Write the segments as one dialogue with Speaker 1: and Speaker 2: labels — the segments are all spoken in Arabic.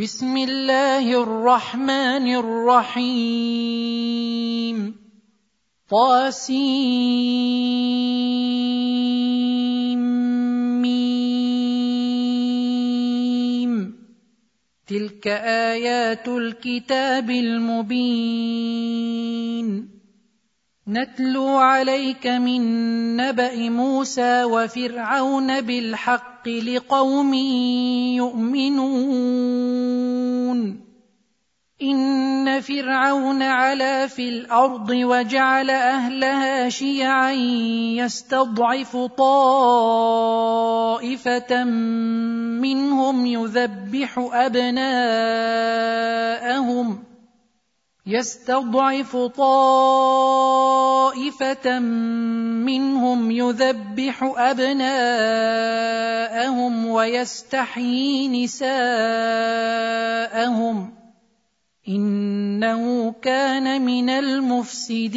Speaker 1: بسم الله الرحمن الرحيم. طاسيم. تلك آيات الكتاب المبين. نتلو عليك من نبأ موسى وفرعون بالحق لقوم يؤمنون. إن فرعون علا في الأرض وجعل أهلها شيعا يستضعف طائفة منهم يذبح أبناءهم يستضعف طائفة منهم يذبح أبناءهم ويستحيي نساءهم. إنه كان من المفسدين.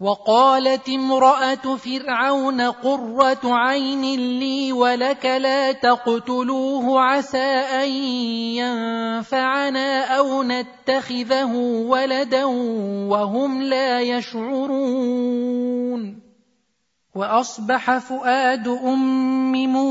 Speaker 1: وقالت امرأة فرعون قرة عين لي ولك لا تقتلوه عسى أن ينفعنا أو نتخذه ولدا وهم لا يشعرون. وأصبح فؤاد أم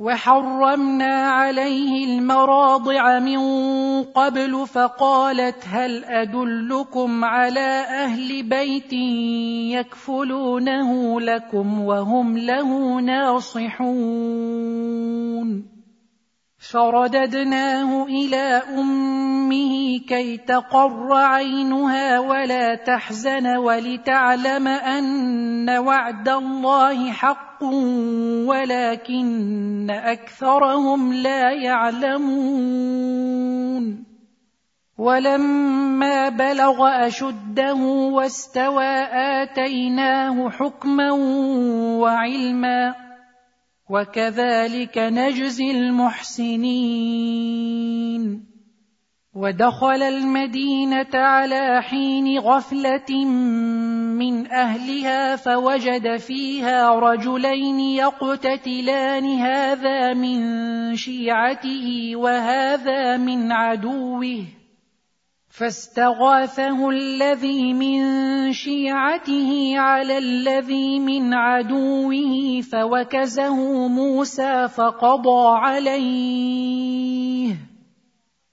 Speaker 1: وحرمنا عليه المراضع من قبل فقالت هل أدلكم على أهل بيت يكفلونه لكم وهم له ناصحون؟ فرددناه إلى أمه كي تقر عينها ولا تحزن ولتعلم أن وعد الله حق ولكن أكثرهم لا يعلمون. ولما بلغ أشده واستوى آتيناه حكما وعلما وكذلك نجزي المحسنين. ودخل المدينة على حين غفلة من أهلها فوجد فيها رجلين يقتتلان هذا من شيعته وهذا من عدوه. فاستغاثه الذي من شيعته على الذي من عدوه فوكزه موسى فقضى عليه.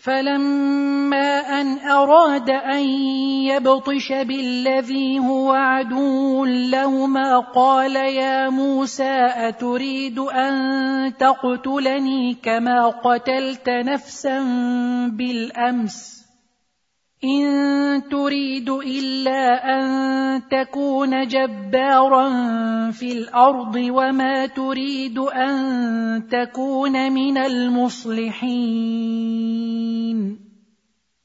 Speaker 1: فلما ان اراد ان يبطش بالذي هو عدو لهما قال يا موسى اتريد ان تقتلني كما قتلت نفسا بالامس ان تريد الا ان تكون جبارا في الأرض وما تريد ان تكون من المصلحين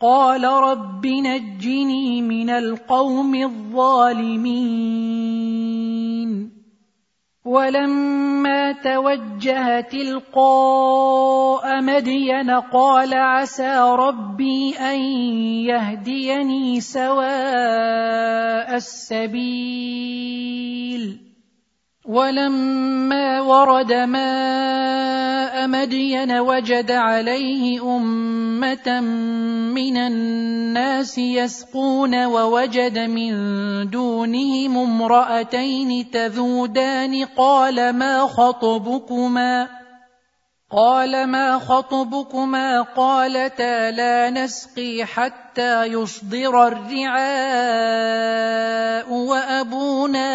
Speaker 1: قال رب نجني من القوم الظالمين. ولما توجه تلقاء مدين قال عسى ربي أن يهديني سواء السبيل. ولما ورد ماء مدين وجد عليه أمة من الناس يسقون ووجد من دونهم امرأتين تذودان قال ما خطبكما؟ قال ما خطبكما؟ قالتا لا نسقي حتى يصدر الرعاء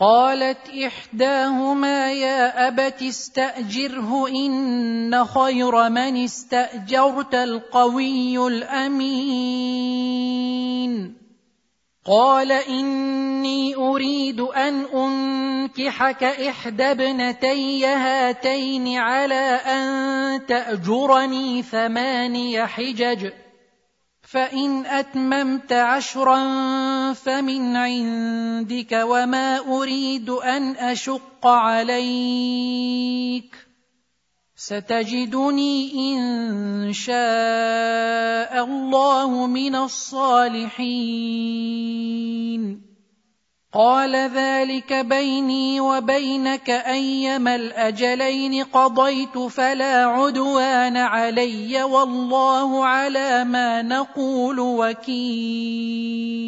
Speaker 1: قالت إحداهما يا أبت استأجره إن خير من استأجرت القوي الأمين. قال إني أريد أن أنكحك إحدى ابنتي هاتين على أن تأجرني ثماني حجج. فإن أتممت عشرا فمن عندك وما أريد أن أشق عليك. ستجدني إن شاء الله من الصالحين. قال ذلك بيني وبينك أيما الأجلين قضيت فلا عدوان علي والله على ما نقول وكيل.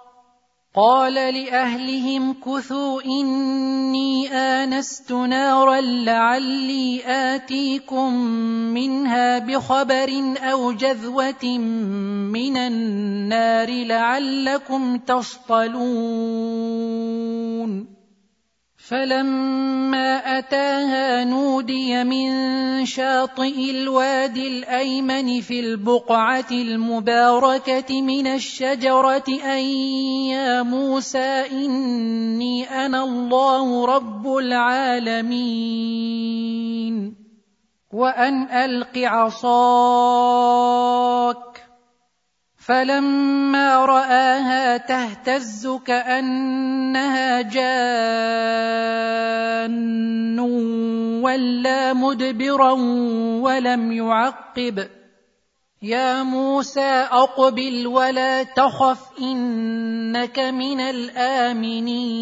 Speaker 1: قال لأهلهم كثوا إني آنست نارا لعلي آتيكم منها بخبر أو جذوة من النار لعلكم تصطلون. فلما أتاها نودي من شاطئ الوادي الأيمن في البقعة المباركة من الشجرة ان يا موسى إني أنا الله رب العالمين. وأن ألق عصاك. فلما رآها تهتز كأنها جان ولا مدبرا ولم يعقب. يا موسى أقبل ولا تخف إنك من الآمنين.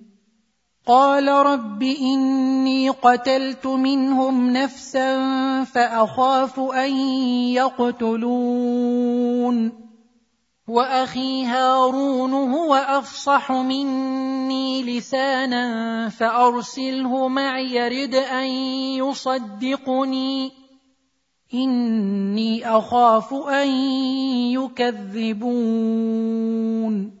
Speaker 1: قال رب إني قتلت منهم نفسا فأخاف أن يقتلون. وأخي هارون هو أفصح مني لسانا فأرسله معي يرد أن يصدقني. إني أخاف أن يكذبون.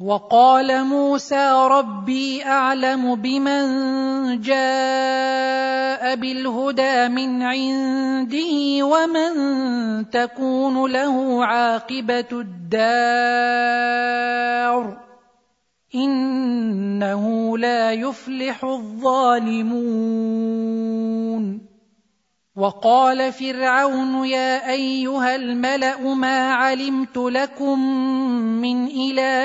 Speaker 1: وقال موسى ربي أعلم بمن جاء بالهدى من عنده ومن تكون له عاقبة الدار إنه لا يفلح الظالمون. وقال فرعون يا أيها الملأ ما علمت لكم من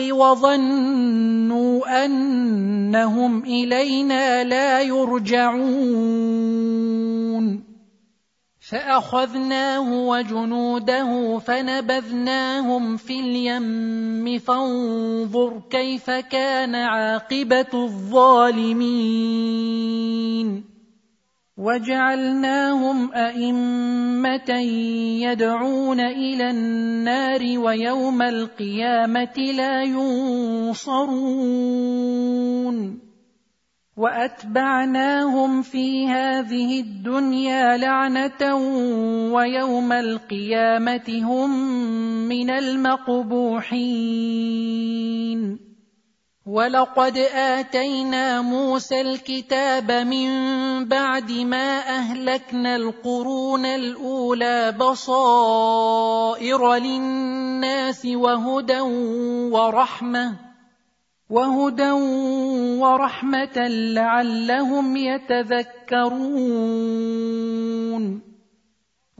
Speaker 1: وظنوا أنهم إلينا لا يرجعون. فأخذناه وجنوده فنبذناهم في اليم. فانظر كيف كان عاقبة الظالمين. وجعلناهم أئمة يدعون إلى النار ويوم القيامة لا ينصرون. وأتبعناهم في هذه الدنيا لعنة ويوم القيامة هم من المقبوحين. ولقد اتينا موسى الكتاب من بعد ما اهلكنا القرون الاولى بصائر للناس وهدى ورحمه وهدى ورحمه لعلهم يتذكرون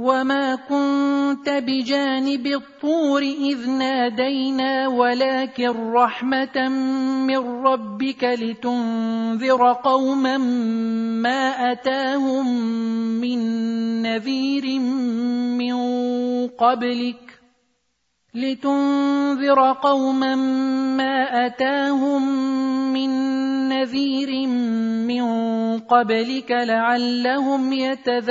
Speaker 1: وما كنت بجانب الطور اذ نادينا ولكن رحمه من ربك لتنذر قوما ما اتاهم من نذير من قبلك لتنذر قوما ما أتاهم من نذير من قبلك لعلهم يتذكرون.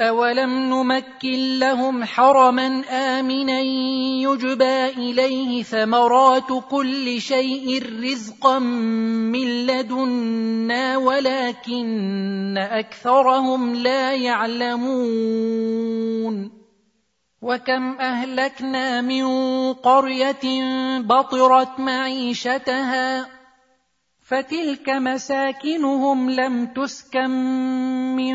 Speaker 1: أولم نمكن لهم حرما آمنا يجبى إليه ثمرات كل شيء رزقا من لدنا ولكن أكثرهم لا يعلمون وكم أهلكنا من قرية بطرت معيشتها فتلك مساكنهم لم تسكن من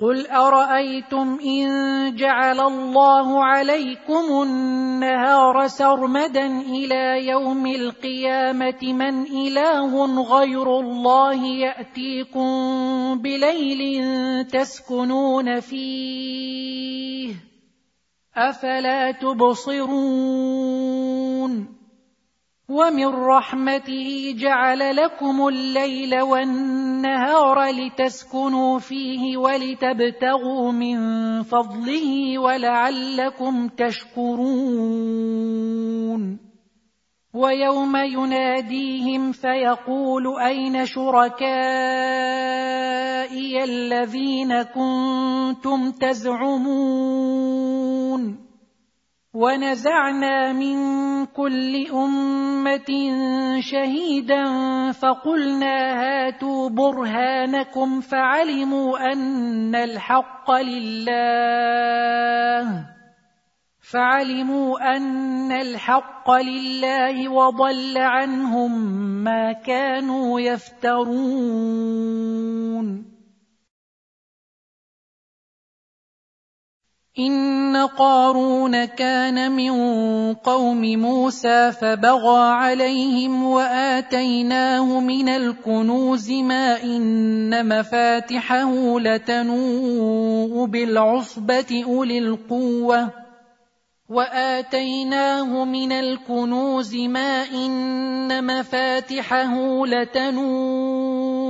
Speaker 1: قل ارايتم ان جعل الله عليكم النهار سرمدا إلى يوم القيامه من اله غير الله ياتيكم بليل تسكنون فيه افلا تبصرون ومن رحمته جعل لكم الليل والنهار لتسكنوا فيه ولتبتغوا من فضله ولعلكم تشكرون. ويوم يناديهم فيقول أين شركائي الذين كنتم تزعمون؟ ونزعنا من كل أمة شهيدا فقلنا هاتوا برهانكم فعلموا أن الحق لله فعلموا أن الحق لله وضل عنهم ما كانوا يفترون ان قارون كان من قوم موسى فبغى عليهم واتيناه من الكنوز ما ان مفاتحه لتنوء بالعصبه اولي القوه واتيناه من الكنوز ما ان مفاتحه لتنوء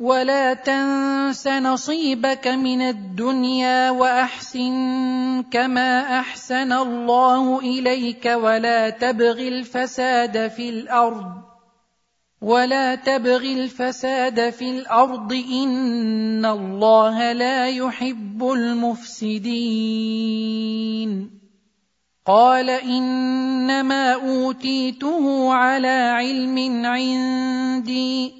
Speaker 1: ولا تنس نصيبك من الدنيا واحسن كما احسن الله اليك ولا تبغ الفساد في الأرض ولا تبغ الفساد في الأرض ان الله لا يحب المفسدين قال انما اوتيته على علم عندي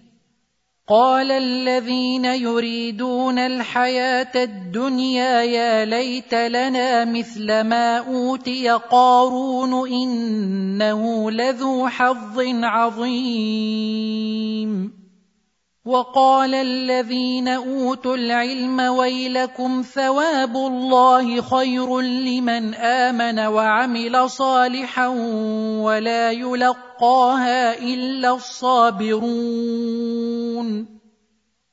Speaker 1: قال الذين يريدون الحياة الدنيا يا ليت لنا مثل ما اوتي قارون انه لذو حظ عظيم وقال الذين اوتوا العلم ويلكم ثواب الله خير لمن امن وعمل صالحا ولا يلقاها إلا الصابرون.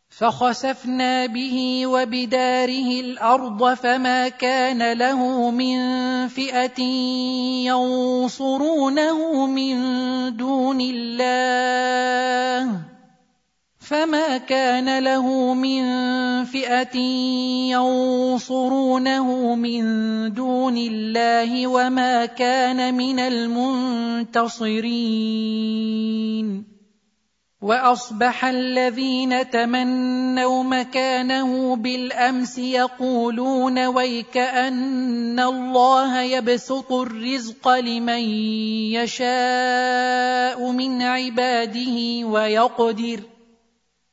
Speaker 1: فخسفنا به وبداره الأرض فما كان له من فئة ينصرونه من دون الله. فما كان له من فئه ينصرونه من دون الله وما كان من المنتصرين واصبح الذين تمنوا مكانه بالامس يقولون ويك ان الله يبسط الرزق لمن يشاء من عباده ويقدر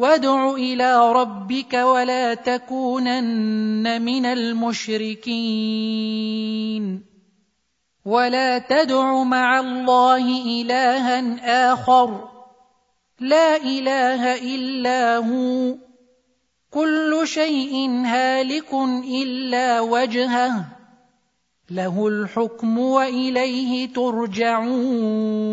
Speaker 1: وادع إلى ربك ولا تكونن من المشركين ولا تدع مع الله الها اخر لا اله الا هو كل شيء هالك الا وجهه له الحكم واليه ترجعون